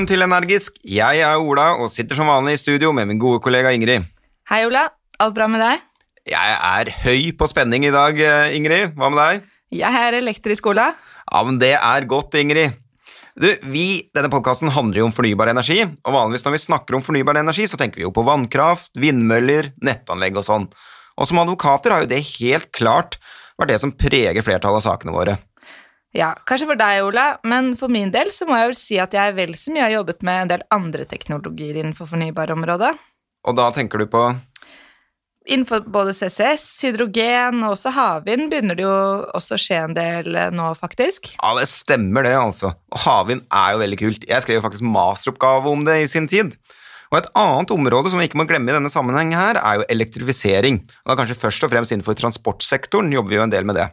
Velkommen til Energisk. Jeg er Ola og sitter som vanlig i studio med min gode kollega Ingrid. Hei, Ola. Alt bra med deg? Jeg er høy på spenning i dag, eh, Ingrid. Hva med deg? Jeg er elektrisk, Ola. Ja, men det er godt, Ingrid. Du, vi, Denne podkasten handler jo om fornybar energi, og vanligvis når vi snakker om fornybar energi, så tenker vi jo på vannkraft, vindmøller, nettanlegg og sånn. Og som advokater har jo det helt klart vært det som preger flertallet av sakene våre. Ja, kanskje for deg, Ola, men for min del så må jeg vel si at jeg vel så mye har jobbet med en del andre teknologier innenfor fornybarområdet. Og da tenker du på Innenfor både CCS, hydrogen og også havvind begynner det jo også å skje en del eh, nå, faktisk. Ja, det stemmer det, altså. Og havvind er jo veldig kult. Jeg skrev jo faktisk masteroppgave om det i sin tid. Og Et annet område som vi ikke må glemme i denne sammenheng her, er jo elektrifisering. Og da kanskje først og fremst innenfor transportsektoren jobber vi jo en del med det.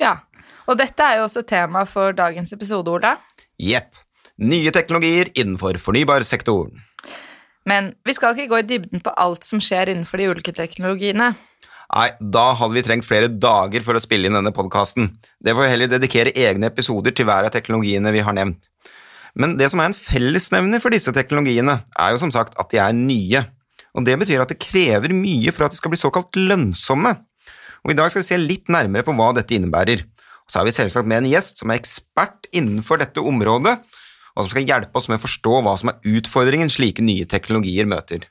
Ja, og dette er jo også tema for dagens episode, Ola. Jepp. Nye teknologier innenfor fornybarsektoren. Men vi skal ikke gå i dybden på alt som skjer innenfor de ulike teknologiene. Nei, da hadde vi trengt flere dager for å spille inn denne podkasten. Det får vi heller dedikere egne episoder til hver av teknologiene vi har nevnt. Men det som er en fellesnevner for disse teknologiene, er jo som sagt at de er nye. Og det betyr at det krever mye for at de skal bli såkalt lønnsomme. Og i dag skal vi se litt nærmere på hva dette innebærer. Så har vi selvsagt med en gjest som er ekspert innenfor dette området, og som skal hjelpe oss med å forstå hva som er utfordringen slike nye teknologier møter.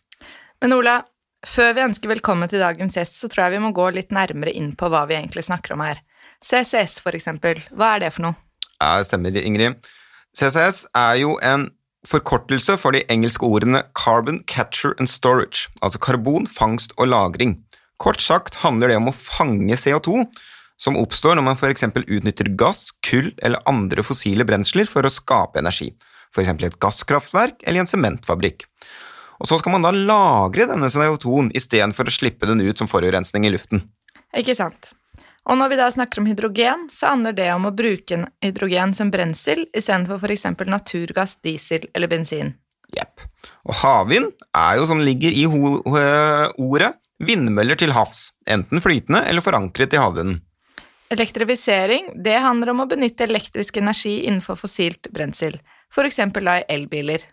Men Ola, før vi ønsker velkommen til dagens gjest, så tror jeg vi må gå litt nærmere inn på hva vi egentlig snakker om her. CCS, for eksempel, hva er det for noe? Ja, det stemmer, Ingrid. CCS er jo en forkortelse for de engelske ordene Carbon Capture and Storage, altså karbon, fangst og lagring. Kort sagt handler det om å fange CO2 som oppstår når man f.eks. utnytter gass, kull eller andre fossile brensler for å skape energi, f.eks. i et gasskraftverk eller i en sementfabrikk. Og Så skal man da lagre denne CO2-en istedenfor å slippe den ut som forurensning i luften. Ikke sant. Og når vi da snakker om hydrogen, så handler det om å bruke hydrogen som brensel istedenfor f.eks. naturgass, diesel eller bensin. Jepp. Og havvind er jo som ligger i ordet vindmøller til havs, enten flytende eller forankret i havbunnen. Elektrifisering det handler om å benytte elektrisk energi innenfor fossilt brensel, f.eks. da i elbiler.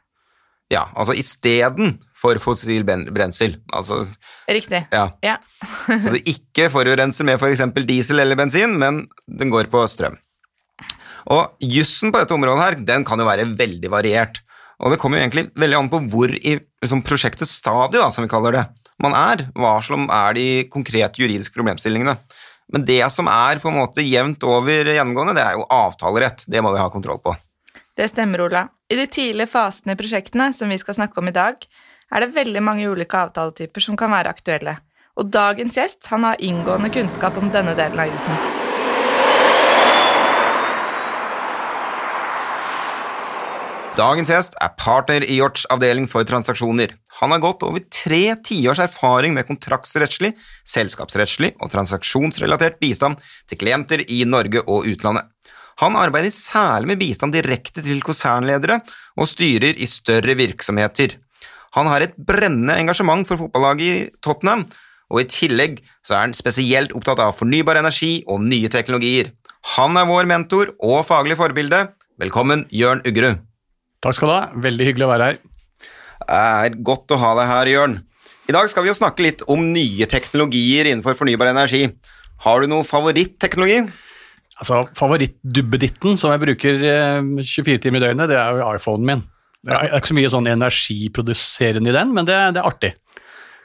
Ja, altså istedenfor fossil brensel. Altså, Riktig. Ja. ja. så det ikke forurenser med f.eks. For diesel eller bensin, men den går på strøm. Og jussen på dette området her, den kan jo være veldig variert. Og det kommer jo egentlig veldig an på hvor i liksom, prosjektets stadie, da, som vi kaller det, man er. Hva som er de konkrete juridiske problemstillingene. Men det som er på en måte jevnt over gjennomgående, det er jo avtalerett. Det må vi ha kontroll på. Det stemmer, Ola. I de tidlige fasene i prosjektene som vi skal snakke om i dag, er det veldig mange ulike avtaletyper som kan være aktuelle. Og dagens gjest han har inngående kunnskap om denne delen av jussen. Dagens gjest er partner i Hjorts avdeling for transaksjoner. Han har gått over tre tiårs erfaring med kontraktsrettslig, selskapsrettslig og transaksjonsrelatert bistand til klienter i Norge og utlandet. Han arbeider særlig med bistand direkte til konsernledere og styrer i større virksomheter. Han har et brennende engasjement for fotballaget i Tottenham, og i tillegg så er han spesielt opptatt av fornybar energi og nye teknologier. Han er vår mentor og faglig forbilde. Velkommen, Jørn Uggerud. Takk skal du ha. Veldig hyggelig å være her. Det er godt å ha deg her, Jørn. I dag skal vi jo snakke litt om nye teknologier innenfor fornybar energi. Har du noen favoritteknologi? Altså, Favorittdubbeditten som jeg bruker 24 eh, timer i døgnet, det er jo iPhonen min. Det er ikke så mye sånn energiproduserende i den, men det, det er artig.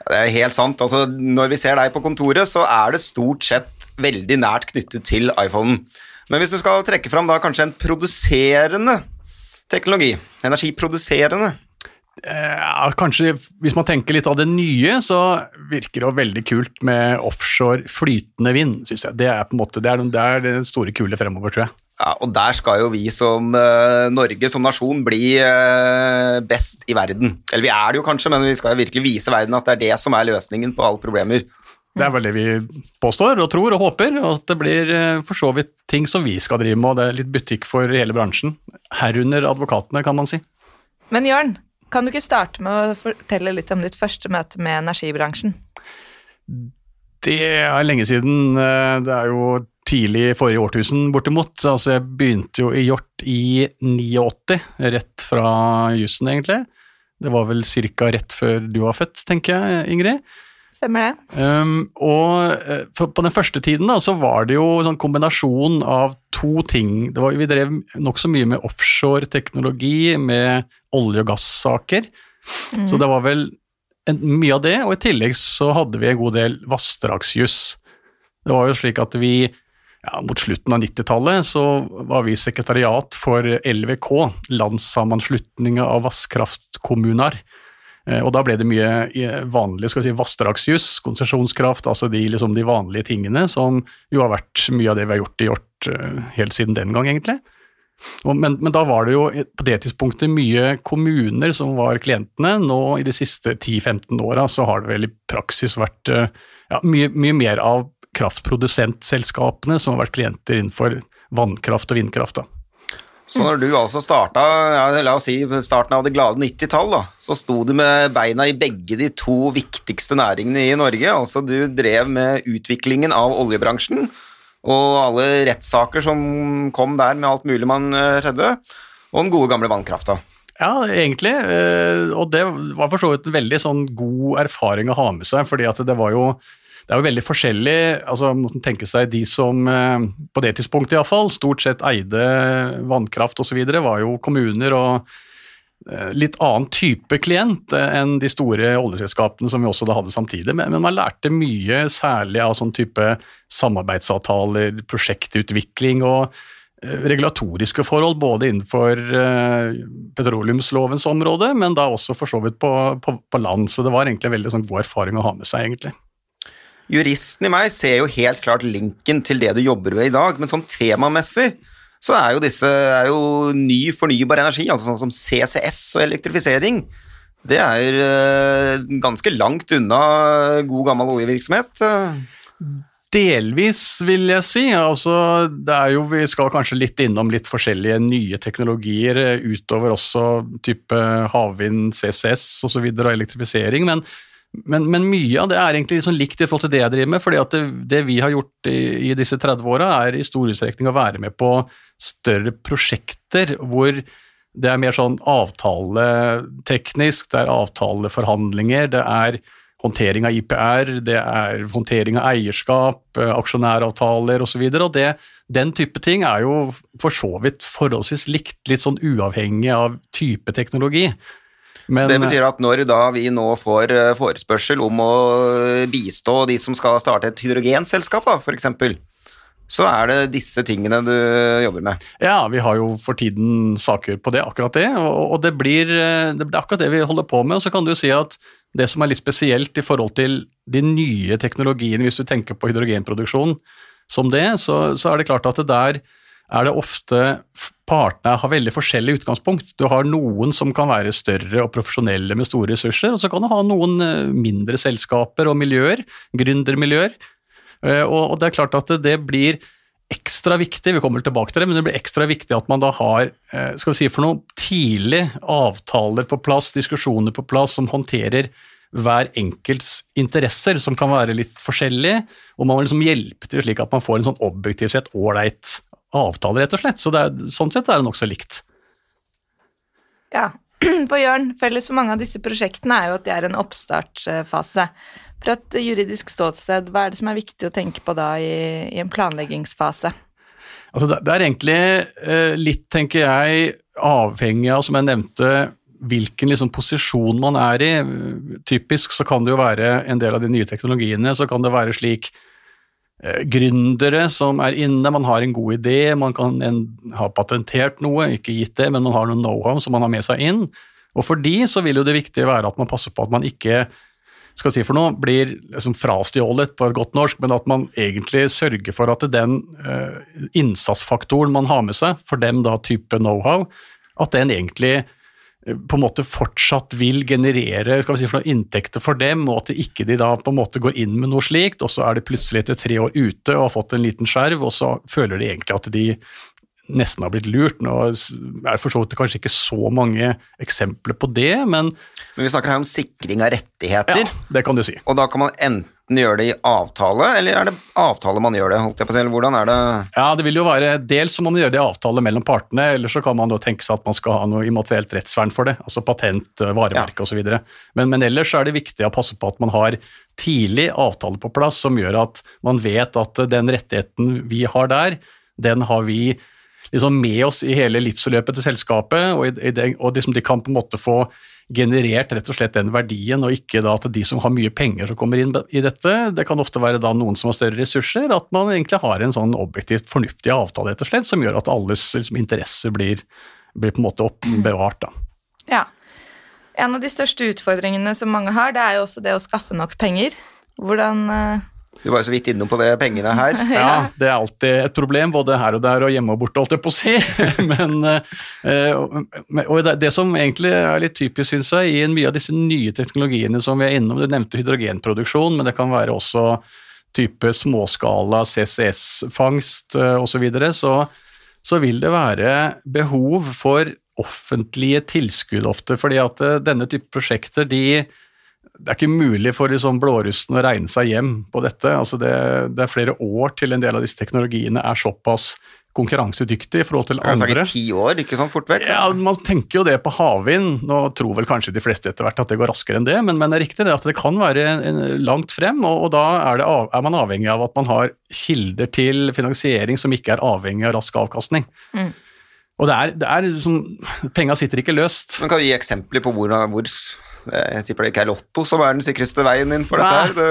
Det er helt sant. Altså, når vi ser deg på kontoret, så er det stort sett veldig nært knyttet til iPhonen. Men hvis du skal trekke fram da kanskje en produserende teknologi? Energiproduserende? Eh, kanskje hvis man tenker litt av det nye, så virker det veldig kult med offshore flytende vind, syns jeg. Det er på en måte, det er, det er det store kule fremover, tror jeg. Ja, og der skal jo vi som eh, Norge som nasjon bli eh, best i verden. Eller vi er det jo kanskje, men vi skal jo virkelig vise verden at det er det som er løsningen på alle problemer. Det er vel det vi påstår og tror og håper, og at det blir uh, for så vidt ting som vi skal drive med, og det er litt butikk for hele bransjen. Herunder advokatene, kan man si. Men Jørn, kan du ikke starte med å fortelle litt om ditt første møte med energibransjen? Det er lenge siden. Det er jo tidlig forrige årtusen, bortimot. Altså, jeg begynte jo i Hjort i 89, rett fra jussen, egentlig. Det var vel ca. rett før du var født, tenker jeg, Ingrid. Stemmer det. Um, og uh, på den første tiden da, så var det jo en sånn kombinasjon av to ting. Var, vi drev nokså mye med offshore-teknologi, med olje- og gassaker. Mm. Så det var vel en, mye av det, og i tillegg så hadde vi en god del vassdragsjuss. Det var jo slik at vi ja, mot slutten av 90-tallet så var vi sekretariat for LVK, Landssammenslutninga av vasskraftkommuner. Eh, og da ble det mye eh, vanlig skal vi si, vassdragsjuss, konsesjonskraft, altså de, liksom de, vanlige tingene som jo har vært mye av det vi har gjort i Hjort eh, helt siden den gang, egentlig. Men, men, da var det jo på det tidspunktet mye kommuner som var klientene. Nå i de siste 10-15 åra så har det vel i praksis vært ja, mye, mye mer av kraftprodusentselskapene som har vært klienter innenfor vannkraft og vindkraft. da. Så når du altså starta, ja, la oss si starten av det glade 90-tall, så sto du med beina i begge de to viktigste næringene i Norge. Altså du drev med utviklingen av oljebransjen og alle rettssaker som kom der med alt mulig man eh, skjedde, og den gode gamle vannkrafta. Ja, egentlig. Eh, og det var for så vidt en veldig sånn god erfaring å ha med seg, fordi at det var jo det er jo veldig forskjellig. altså Man tenke seg de som eh, på det tidspunktet iallfall stort sett eide vannkraft osv., var jo kommuner og eh, litt annen type klient enn de store oljeselskapene som vi også da hadde samtidig. Men, man lærte mye, særlig av sånn type samarbeidsavtaler, prosjektutvikling og eh, regulatoriske forhold, både innenfor petroleumslovens område, men da også for så vidt på, på, på land. Så det var egentlig en veldig sånn god erfaring å ha med seg, egentlig. Juristen i meg ser jo helt klart linken til det du jobber med i dag, men sånn temamessig så er jo disse er jo ny fornybar energi, altså sånn som CCS og elektrifisering. Det er uh, ganske langt unna god gammel oljevirksomhet. Delvis, vil jeg si. Altså, det er jo, vi skal kanskje litt innom litt forskjellige nye teknologier eh, utover også type havvind, CCS osv. Og, og elektrifisering. men men, men, mye av det er egentlig liksom likt i forhold til det jeg driver med. fordi at det, det vi har gjort i, i disse 30 åra, er i stor utstrekning å være med på større prosjekter hvor det er mer sånn avtaleteknisk, det er avtaleforhandlinger, det er håndtering av IPR, det er håndtering av eierskap, eh, aksjonæravtaler osv. Og, så og den type ting er jo for så vidt forholdsvis likt, litt sånn uavhengig av type teknologi. Men, det betyr at når da vi nå får eh, forespørsel om å bistå de som skal starte et hydrogenselskap, da, f.eks., så er det disse tingene du jobber med? Ja, vi har jo for tiden saker på det, akkurat det. Og, det, blir, eh, det blir akkurat det vi holder på med. Og så kan du si at det som er litt spesielt i forhold til de nye teknologiene, hvis du tenker på hydrogenproduksjon som det, så, så er det klart at det der er det ofte partene har veldig forskjellig utgangspunkt. Du har noen som kan være større og profesjonelle med store ressurser, og så kan du ha noen eh, mindre selskaper og miljøer, gründermiljøer. Eh, og det er klart at det blir ekstra viktig vi kommer tilbake til det, men det blir ekstra viktig at man da har eh, skal vi si for noe, tidlig avtaler på plass, diskusjoner på plass som håndterer hver enkelts interesser, som kan være litt forskjellige, og man må liksom hjelpe til slik at man får en sånn objektivt sett ålreit avtale, rett og slett. Så er, sånn sett er det nokså likt. Ja. For Jørn, felles for mange av disse prosjektene er jo at de er en oppstartsfase. Fra et juridisk ståsted, hva er det som er viktig å tenke på da i, i en planleggingsfase? Altså det, det er egentlig eh, litt, tenker jeg, avhengig av, som jeg nevnte, hvilken liksom posisjon man er i. Typisk så kan det jo være en del av de nye teknologiene, så kan det være slik gründere som er inne, man har en god idé, man kan en, ha patentert noe, ikke gitt det, men man har noe know-how som man har med seg inn. Og for de så vil jo det viktige være at man passer på at man ikke skal si for noe, blir liksom frastjålet på et godt norsk, men at man egentlig sørger for at den uh, innsatsfaktoren man har med seg, for dem da type know-how, at den egentlig på en måte fortsatt vil generere skal vi si, for inntekter for dem, og at ikke de da på en måte går inn med noe slikt, og så er de plutselig etter tre år ute og har fått en liten skjerv, og så føler de egentlig at de nesten har blitt lurt. Nå er for så vidt kanskje ikke så mange eksempler på det, men Men vi snakker her om sikring av rettigheter. Ja, det kan du si. Og da kan man enten partene gjør det i avtale, eller er det avtale man gjør det? holdt jeg på å hvordan er det? Ja, det vil jo være dels som om man gjør det i avtale mellom partene, eller så kan man da tenke seg at man skal ha noe immaterielt rettsvern for det, altså patent, eh, varemerke ja. osv. Men, men ellers er det viktig å passe på at man har tidlig avtale på plass som gjør at man vet at den rettigheten vi har der, den har vi liksom med oss i hele livsløpet til selskapet, og, i, i det, og liksom de kan på en måte få generert rett og slett den verdien, og ikke da at de som har mye penger som kommer inn i dette, det kan ofte være da noen som har større ressurser, at man egentlig har en sånn objektivt fornuftig avtale rett og slett, som gjør at alles liksom, interesser blir, blir, på en måte oppbevart. Da. Ja. En av de største utfordringene som mange har, det er jo også det å skaffe nok penger. Hvordan uh du var jo så vidt innom på det pengene her. Ja, det er alltid et problem, både her og der og hjemme og borte, holdt jeg på å si. Men, eh, og det som egentlig er litt typisk, syns jeg, i mye av disse nye teknologiene som vi er innom, du nevnte hydrogenproduksjon, men det kan være også type småskala CCS-fangst osv., så, videre, så så vil det være behov for offentlige tilskudd ofte, fordi at eh, denne type prosjekter de det er ikke mulig for liksom blårussen å regne seg hjem på dette. Altså det, det, er flere år til en del av disse teknologiene er såpass konkurransedyktig i forhold til andre. Det ti år, ikke sånn fort vekk? Ja, Man tenker jo det på havvind. Nå tror vel kanskje de fleste etter hvert at det går raskere enn det, men, men det er riktig det at det kan være langt frem, og, og da er, av, er, man avhengig av at man har kilder til finansiering som ikke er avhengig av rask avkastning. Mm. Og det er, det er liksom, Penga sitter ikke løst. Men Kan du gi eksempler på hvor, hvor jeg tipper det ikke er Lotto som er den sikreste veien inn for dette her. Det...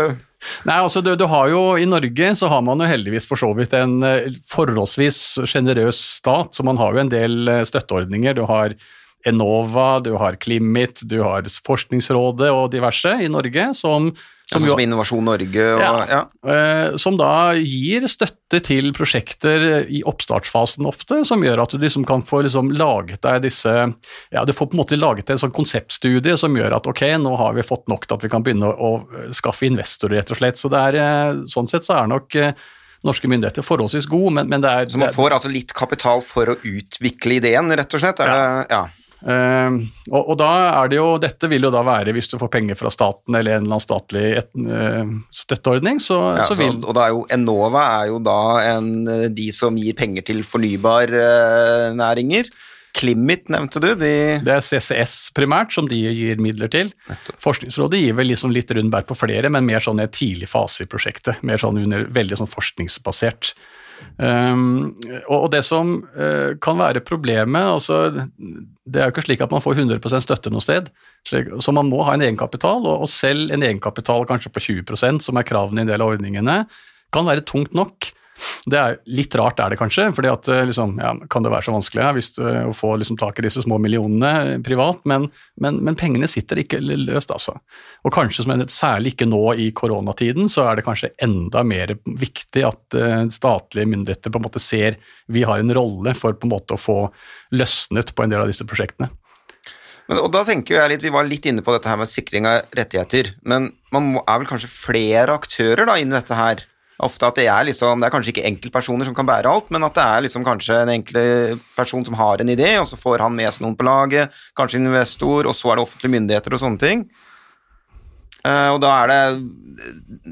Nei, altså du, du, har jo I Norge så har man jo heldigvis for så vidt en eh, forholdsvis sjenerøs stat, så man har jo en del eh, støtteordninger. Du har Enova, du har Climit, du har Forskningsrådet og diverse i Norge som som, altså, som Innovasjon Norge og, ja, ja. Eh, som da gir støtte til prosjekter i oppstartsfasen ofte, som gjør at du liksom kan få liksom laget deg disse ja, Du får på en måte laget en sånn konseptstudie som gjør at ok, nå har vi fått nok til at vi kan begynne å, å skaffe investorer, rett og slett. Så det er, eh, sånn sett så er nok eh, norske myndigheter forholdsvis gode, men, men det er Så man får altså litt kapital for å utvikle ideen, rett og slett? Er ja. Det, ja. Uh, og, og, da er det jo, Dette vil jo da være hvis du får penger fra staten eller en eller annen statlig et, uh, støtteordning. Så, ja, så vil... Så, og da er jo Enova er jo da en, de som gir penger til fornybarnæringer. Uh, Climit nevnte du. De... Det er CCS primært som de gir midler til. Forskningsrådet gir vel liksom litt rundt bær på flere, men mer sånn i tidlig fase i prosjektet. Mer sånn under, veldig sånn forskningsbasert. Um, og, det som uh, kan være problemet altså, Det er jo ikke slik at man får 100 støtte noe sted. Så man må ha en egenkapital, og, og selv en egenkapital kanskje på 20% som er kravene i en del av ordningene, kan være tungt nok. Det er Litt rart er det kanskje, fordi at eh, liksom, ja, kan det være så vanskelig ja, du, å få liksom, tak i disse små millionene privat, men, men, men, pengene sitter ikke løst, altså. Og kanskje, særlig ikke nå i koronatiden, så er det kanskje enda mer viktig at uh, statlige myndigheter på en måte ser vi har en rolle for på en måte å få løsnet på en del av disse prosjektene. Men, og da tenker jeg litt, Vi var litt inne på dette her med sikring av rettigheter, men man må, er vel kanskje flere aktører da inn i dette her? Ofte at det er liksom Det er kanskje ikke enkeltpersoner som kan bære alt, men at det er liksom kanskje en enkel person som har en idé, og så får han med seg noen på laget, kanskje investor, og så er det offentlige myndigheter og sånne ting. Uh, og da er det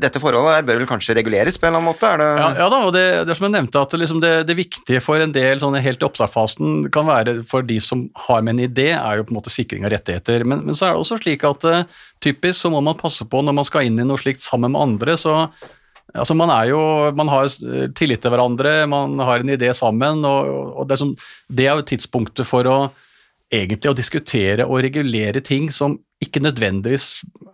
Dette forholdet bør vel kanskje reguleres på en eller annen måte? Ja, ja, da, og det, det som jeg nevnte, at liksom det, det, viktige for en del sånne helt i oppstartsfasen kan være for de som har med en idé, er jo på en måte sikring av rettigheter. Men, men så er det også slik at uh, typisk så må man passe på når man skal inn i noe slikt sammen med andre, så Altså man, jo, man har tillit til hverandre, man har en idé sammen. og, og det, er sånn, det, er jo tidspunktet for å egentlig å diskutere og regulere ting som ikke nødvendigvis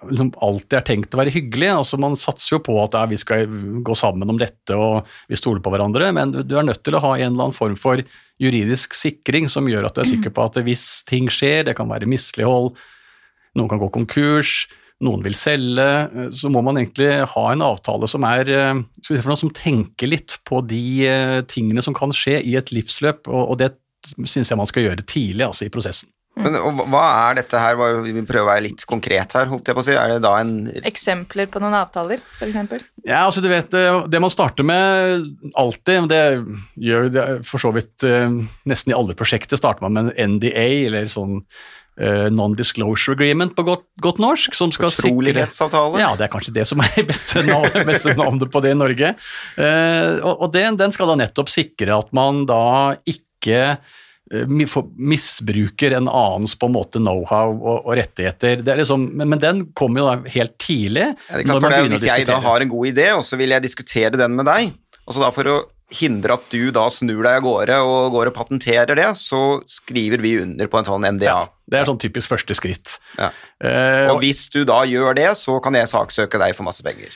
liksom, alltid er tenkt å være hyggelig. Altså Man satser jo på at ja, vi skal gå sammen om dette og vi stoler på hverandre, men du er nødt til å ha en eller annen form for juridisk sikring som gjør at du er sikker på at hvis ting skjer, det kan være mislighold, noen kan gå konkurs, noen vil selge, eh, så må man egentlig ha en avtale som er eh, som tenker litt på de eh, tingene som kan skje i et livsløp, og det syns jeg man skal gjøre tidlig altså i prosessen. Men Hva er dette her, vi vil prøve å være litt konkret her, holdt jeg på å si. Er det da en Eksempler på noen avtaler, f.eks.? Ja, altså du vet, det man starter med alltid, det gjør det for så vidt nesten i alle prosjekter, starter man med en NDA, eller sånn non-disclosure agreement på godt, godt norsk. som skal. Fortrolighetsavtale. Ja, det er kanskje det som er det beste, navnet, beste navnet på det i Norge. Eh, og og den, den skal da nettopp sikre at man da ikke eh, misbruker en annens på en måte know-how og, og rettigheter. Det er liksom, men, men den kommer jo da helt tidlig. Ja, det klart, det, hvis jeg da har en god idé, og så vil jeg diskutere den med deg, og så da for å hindre at du da snur deg av gårde og går og patenterer det, så skriver vi under på en sånn NDA. ja, Det er sånn typisk første skritt. Ja. Uh, Og hvis du da gjør det, så kan jeg saksøke deg for masse penger.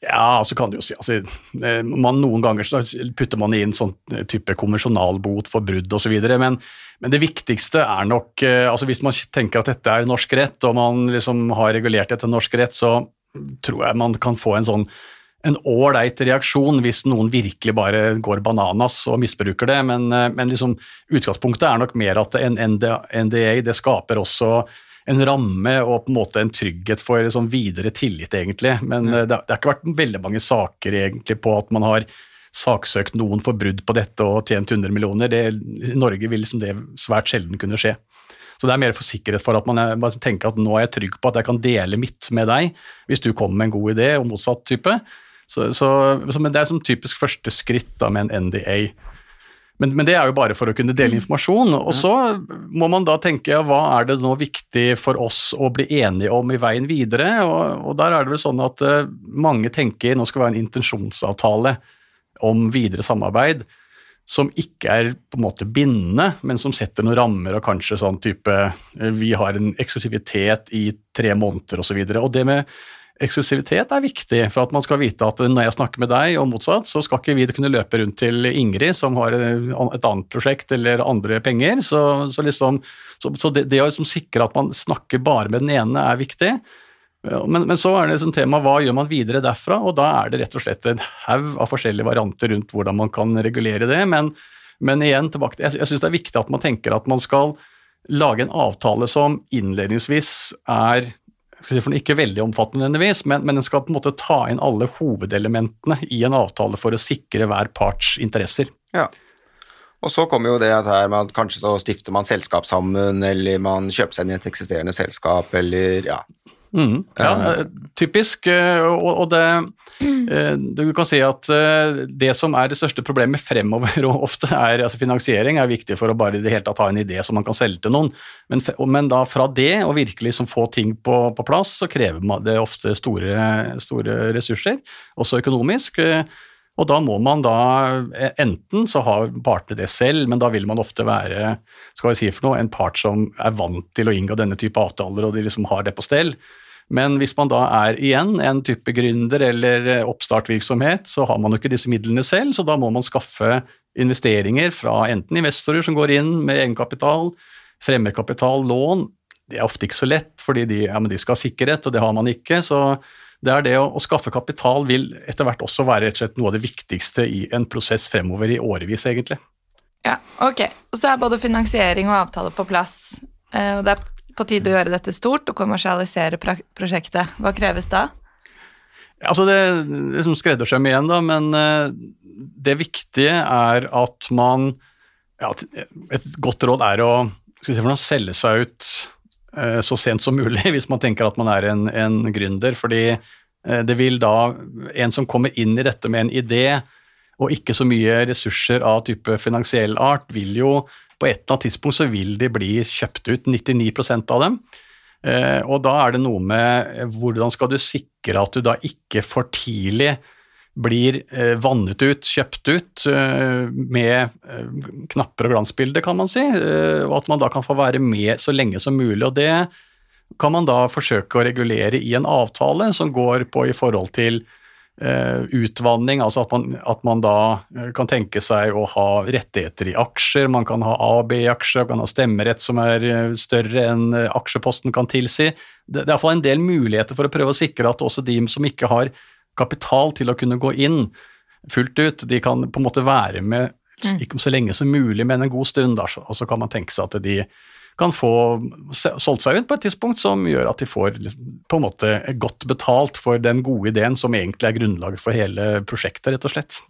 Ja, så kan du jo si altså, eh, man, Noen ganger så putter man inn sånn type konvensjonalbot for brudd osv., men, men det viktigste er nok eh, altså Hvis man tenker at dette er norsk rett, og man liksom har regulert etter norsk rett, så tror jeg man kan få en sånn en ålreit reaksjon hvis noen virkelig bare går bananas og misbruker det, men, eh, men liksom, utgangspunktet er nok mer at en NDA, det skaper også en ramme og på en måte en trygghet for sånn videre tillit, egentlig. Men ja. det, har- det har ikke vært veldig mange saker egentlig på at man har saksøkt noen for brudd på dette og tjent 100 millioner. Det, I Norge vil liksom det svært sjelden kunne skje. Så det er mer for sikkerhet for at man er, bare tenker at nå er jeg trygg på at jeg kan dele mitt med deg hvis du kommer med en god idé, og motsatt type. Så, så, så, men det er som typisk første skritt da med en NDA. Men, men det er jo bare for å kunne dele informasjon. Og så må man da tenke ja, hva er det nå viktig for oss å bli enige om i veien videre? Og, og der er det vel sånn at uh, mange tenker nå skal det være en intensjonsavtale om videre samarbeid som ikke er på en måte bindende, men som setter noen rammer og kanskje sånn type eh, Vi har en eksklusivitet i tre måneder osv. Og, så og det med eksklusivitet er viktig for at man skal vite at når jeg snakker med deg og motsatt, så skal ikke vi kunne løpe rundt til Ingrid som har et annet prosjekt eller andre penger. Så, så, liksom, så, så det, det å liksom sikre at man snakker bare med den ene er viktig. Men, men så er det liksom tema hva gjør man videre derfra, og da er det rett og slett en haug av forskjellige varianter rundt hvordan man kan regulere det. Men, men igjen, tilbake til, jeg, jeg syns det er viktig at man tenker at man skal lage en avtale som innledningsvis er for ikke veldig omfattende nødvendigvis, men, men den skal på en måte ta inn alle hovedelementene i en avtale for å sikre hver parts interesser. Ja. Og så kommer jo det her med at kanskje så stifter man selskap sammen, eller man kjøper seg inn i et eksisterende selskap, eller ja. Mm, ja, eh, typisk. eh, Og, det, eh, du kan si at det som er det største problemet fremover, og ofte er altså finansiering, er viktig for å bare i det hele tatt ha en idé som man kan selge til noen. Men, men da fra det og virkelig som få ting på, på plass, så krever det ofte store, store ressurser, også økonomisk. Og da må man da eh, enten så har partene det selv, men da vil man ofte være skal vi si for noe, en part som er vant til å inngå denne type avtaler, og de liksom har det på stell. Men hvis man da er igjen en type gründer eller eh, oppstartvirksomhet, så har man jo ikke disse midlene selv, så da må man skaffe investeringer fra enten investorer som går inn med egenkapital, fremmedkapital, lån. Det er ofte ikke så lett, fordi de, ja, de skal ha sikkerhet, og det har man ikke. så det er det å, å skaffe kapital vil etter hvert også være rett og slett noe av det viktigste i en prosess fremover i årevis, egentlig. Ja, ok. Og så er både finansiering og avtale på plass. eh, Og det er på tide å gjøre dette stort og kommersialisere prosjektet. Hva kreves da? Altså det liksom skreddersøm igjen, da, men eh, det viktige er at man ja, Et godt råd er å skal vi se, selge seg ut så sent som mulig, hvis man tenker at man er en, en gründer. Fordi eh, det vil da En som kommer inn i dette med en idé, og ikke så mye ressurser av type finansiell art, vil jo på et eller annet tidspunkt så vil de bli kjøpt ut, 99% av dem. Eh, og da er det noe med eh, hvordan skal du sikre at du da ikke for tidlig blir eh, vannet ut, kjøpt ut, eh, med eh, knapper og glansbilder, kan man si, og at man da kan få være med så lenge som mulig. og det kan man da forsøke å regulere i en avtale som går på i forhold til utvanning, altså at man, at man da kan tenke seg å ha rettigheter i aksjer, man kan ha A- og B-aksjer, man kan ha stemmerett som er større enn aksjeposten kan tilsi. Det, det er iallfall en del muligheter for å prøve å sikre at også de som ikke har kapital til å kunne gå inn fullt ut, de kan på en måte være med ikke så lenge som mulig, men en god stund, da, og så kan man tenke seg at de kan få solgt seg ut på et tidspunkt som gjør at de får liksom på en måte godt betalt for den gode ideen som egentlig er grunnlaget for hele prosjektet, rett og slett.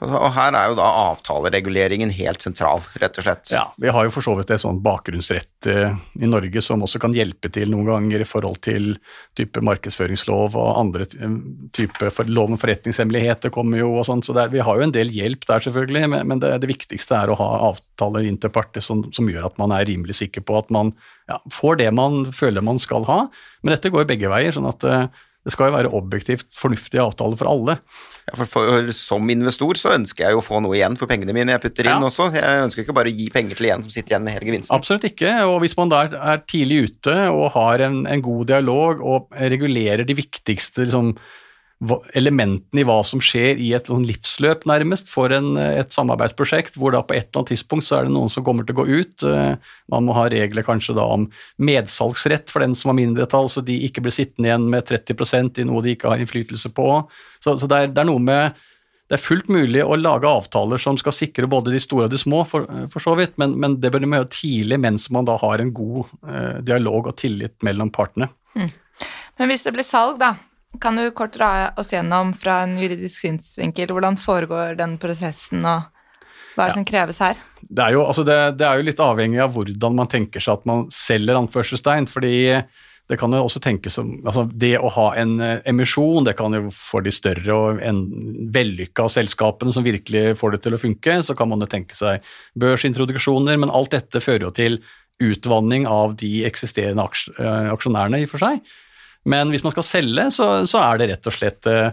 Og her er jo da avtalereguleringen helt sentral, rett og slett. Ja, vi har jo for så vidt et sånn bakgrunnsrett eh, i Norge som også kan hjelpe til noen ganger i forhold til type markedsføringslov og andre type for, lov om forretningshemmeligheter kommer jo og sånn, så er, vi har jo en del hjelp der selvfølgelig, men, det, det, viktigste er å ha avtaler interparter som, som, gjør at man er rimelig sikker på at man ja, får det man føler man skal ha. Men dette går begge veier, sånn at eh, det skal jo være objektivt fornuftige avtaler for alle. Ja, for, for, Som investor så ønsker jeg jo å få noe igjen for pengene mine jeg putter inn ja. også. Jeg ønsker ikke bare å gi penger til en som sitter igjen med hele gevinsten. Absolutt ikke, og hvis man da er tidlig ute og har en, en god dialog og regulerer de viktigste liksom, elementene i hva som skjer i et sånn livsløp, nærmest, for en, et samarbeidsprosjekt, hvor da på et eller annet tidspunkt så er det noen som kommer til å gå ut. Eh, man må ha regler kanskje da om medsalgsrett for den som har mindretall, så de ikke blir sittende igjen med 30 i noe de ikke har innflytelse på. Så, så det, er, det, er, noe med det er fullt mulig å lage avtaler som skal sikre både de store og de små, for, for så vidt, men, men, det bør man gjøre tidlig mens man da har en god eh, dialog og tillit mellom partene. Mm. Men hvis det blir salg, da, kan du kort dra oss gjennom fra en juridisk synsvinkel hvordan foregår den prosessen, og hva er det ja. som kreves her? Det er, jo, altså det, det er, jo, litt avhengig av hvordan man tenker seg at man selger anførselstegn. fordi det kan jo også tenkes som altså Det å ha en eh, emisjon, det kan jo for de større og en vellykka selskapene som virkelig får det til å funke, så kan man jo tenke seg børsintroduksjoner, men alt dette fører jo til utvanning av de eksisterende eh, aksjonærene i og for seg. Men hvis man skal selge, så, så er det rett og slett eh,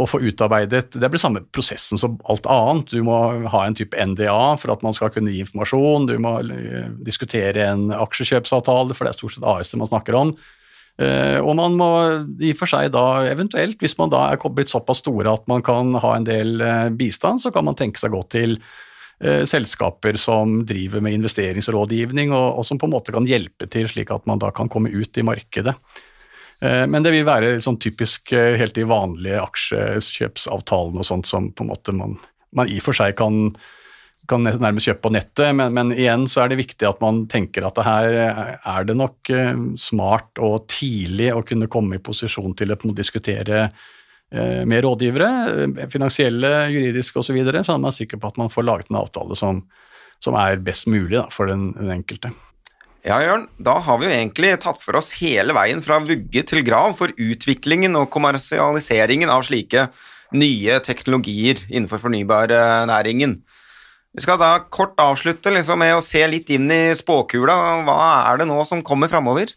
å få utarbeidet Det blir samme prosessen som alt annet. Du må ha en type NDA for at man skal kunne gi informasjon, du må eh, diskutere en aksjekjøpsavtale, for det er stort sett AS man snakker om. Uh, og man må i og for seg da eventuelt, hvis man da er blitt såpass store at man kan ha en del bistand, så kan man tenke seg godt til selskaper som driver med investeringsrådgivning, og, og, som på en måte kan hjelpe til slik at man da kan komme ut i markedet. Eh, men det vil være sånn typisk eh, helt de vanlige aksjekjøpsavtalene og sånt som på en måte man, man i og for seg kan, kan nærmest kjøpe på nettet, men, men, igjen så er det viktig at man tenker at det her eh, er det nok smart og tidlig å kunne komme i posisjon til å diskutere med rådgivere, finansielle, juridiske osv., så, videre, så man sikker på at man får laget en avtale som, som er best mulig da, for den, den enkelte. Ja, Jørn, da har vi jo egentlig tatt for oss hele veien fra vugge til grav for utviklingen og kommersialiseringen av slike nye teknologier innenfor fornybarnæringen. Vi skal da kort avslutte liksom med å se litt inn i spåkula. Hva er det nå som kommer framover?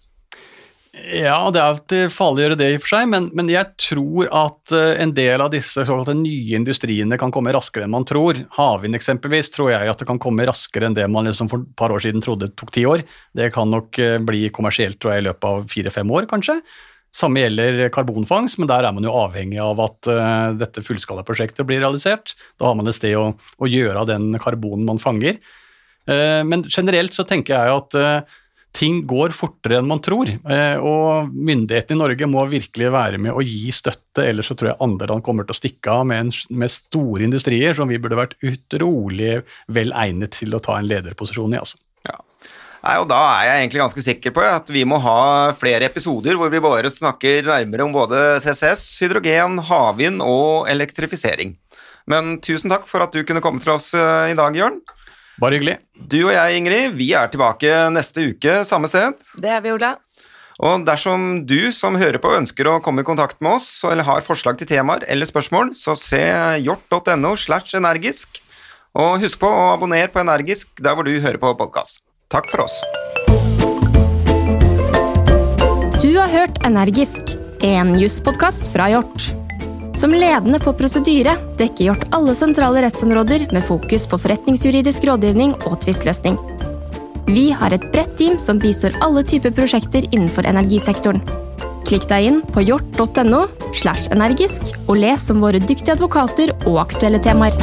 Ja, det er alltid farlig å gjøre det i og for seg, men, men, jeg tror at eh, en del av disse såkalte nye industriene kan komme raskere enn man tror. Havvind eksempelvis tror jeg at det kan komme raskere enn det man liksom for et par år siden trodde tok ti år. Det kan nok eh, bli kommersielt tror jeg, i løpet av fire-fem år, kanskje. Samme gjelder karbonfangst, men der er man jo avhengig av at uh, dette fullskalaprosjektet blir realisert. Da har man et sted å, å gjøre av den karbonen man fanger. Uh, men generelt så tenker jeg at uh, ting går fortere enn man tror. Eh, og myndighetene i Norge må virkelig være med å gi støtte, ellers så tror jeg andre land kommer til å stikke av med, med store industrier som vi burde vært utrolig vel egnet til å ta en lederposisjon i. altså. Ja. Nei, og Da er jeg egentlig ganske sikker på at vi må ha flere episoder hvor vi bare snakker nærmere om både CCS, hydrogen, havvind og elektrifisering. Men tusen takk for at du kunne komme til oss eh, i dag, Jørn. Bare hyggelig. Du og jeg, Ingrid, vi er tilbake neste uke samme sted. Det er vi, Ola. Og dersom du som hører på ønsker å komme i kontakt med oss, eller har forslag til temaer eller spørsmål, så se hjort.no slash energisk. Og husk på å abonnere på Energisk der hvor du hører på podkast. Takk for oss. Du har hørt Energisk, en jusspodkast fra Hjort. Som ledende på prosedyre dekker Hjort alle sentrale rettsområder med fokus på forretningsjuridisk rådgivning og tvistløsning. Vi har et bredt team som bistår alle typer prosjekter innenfor energisektoren. Klikk deg inn på hjort.no slash energisk og les om våre dyktige advokater og aktuelle temaer.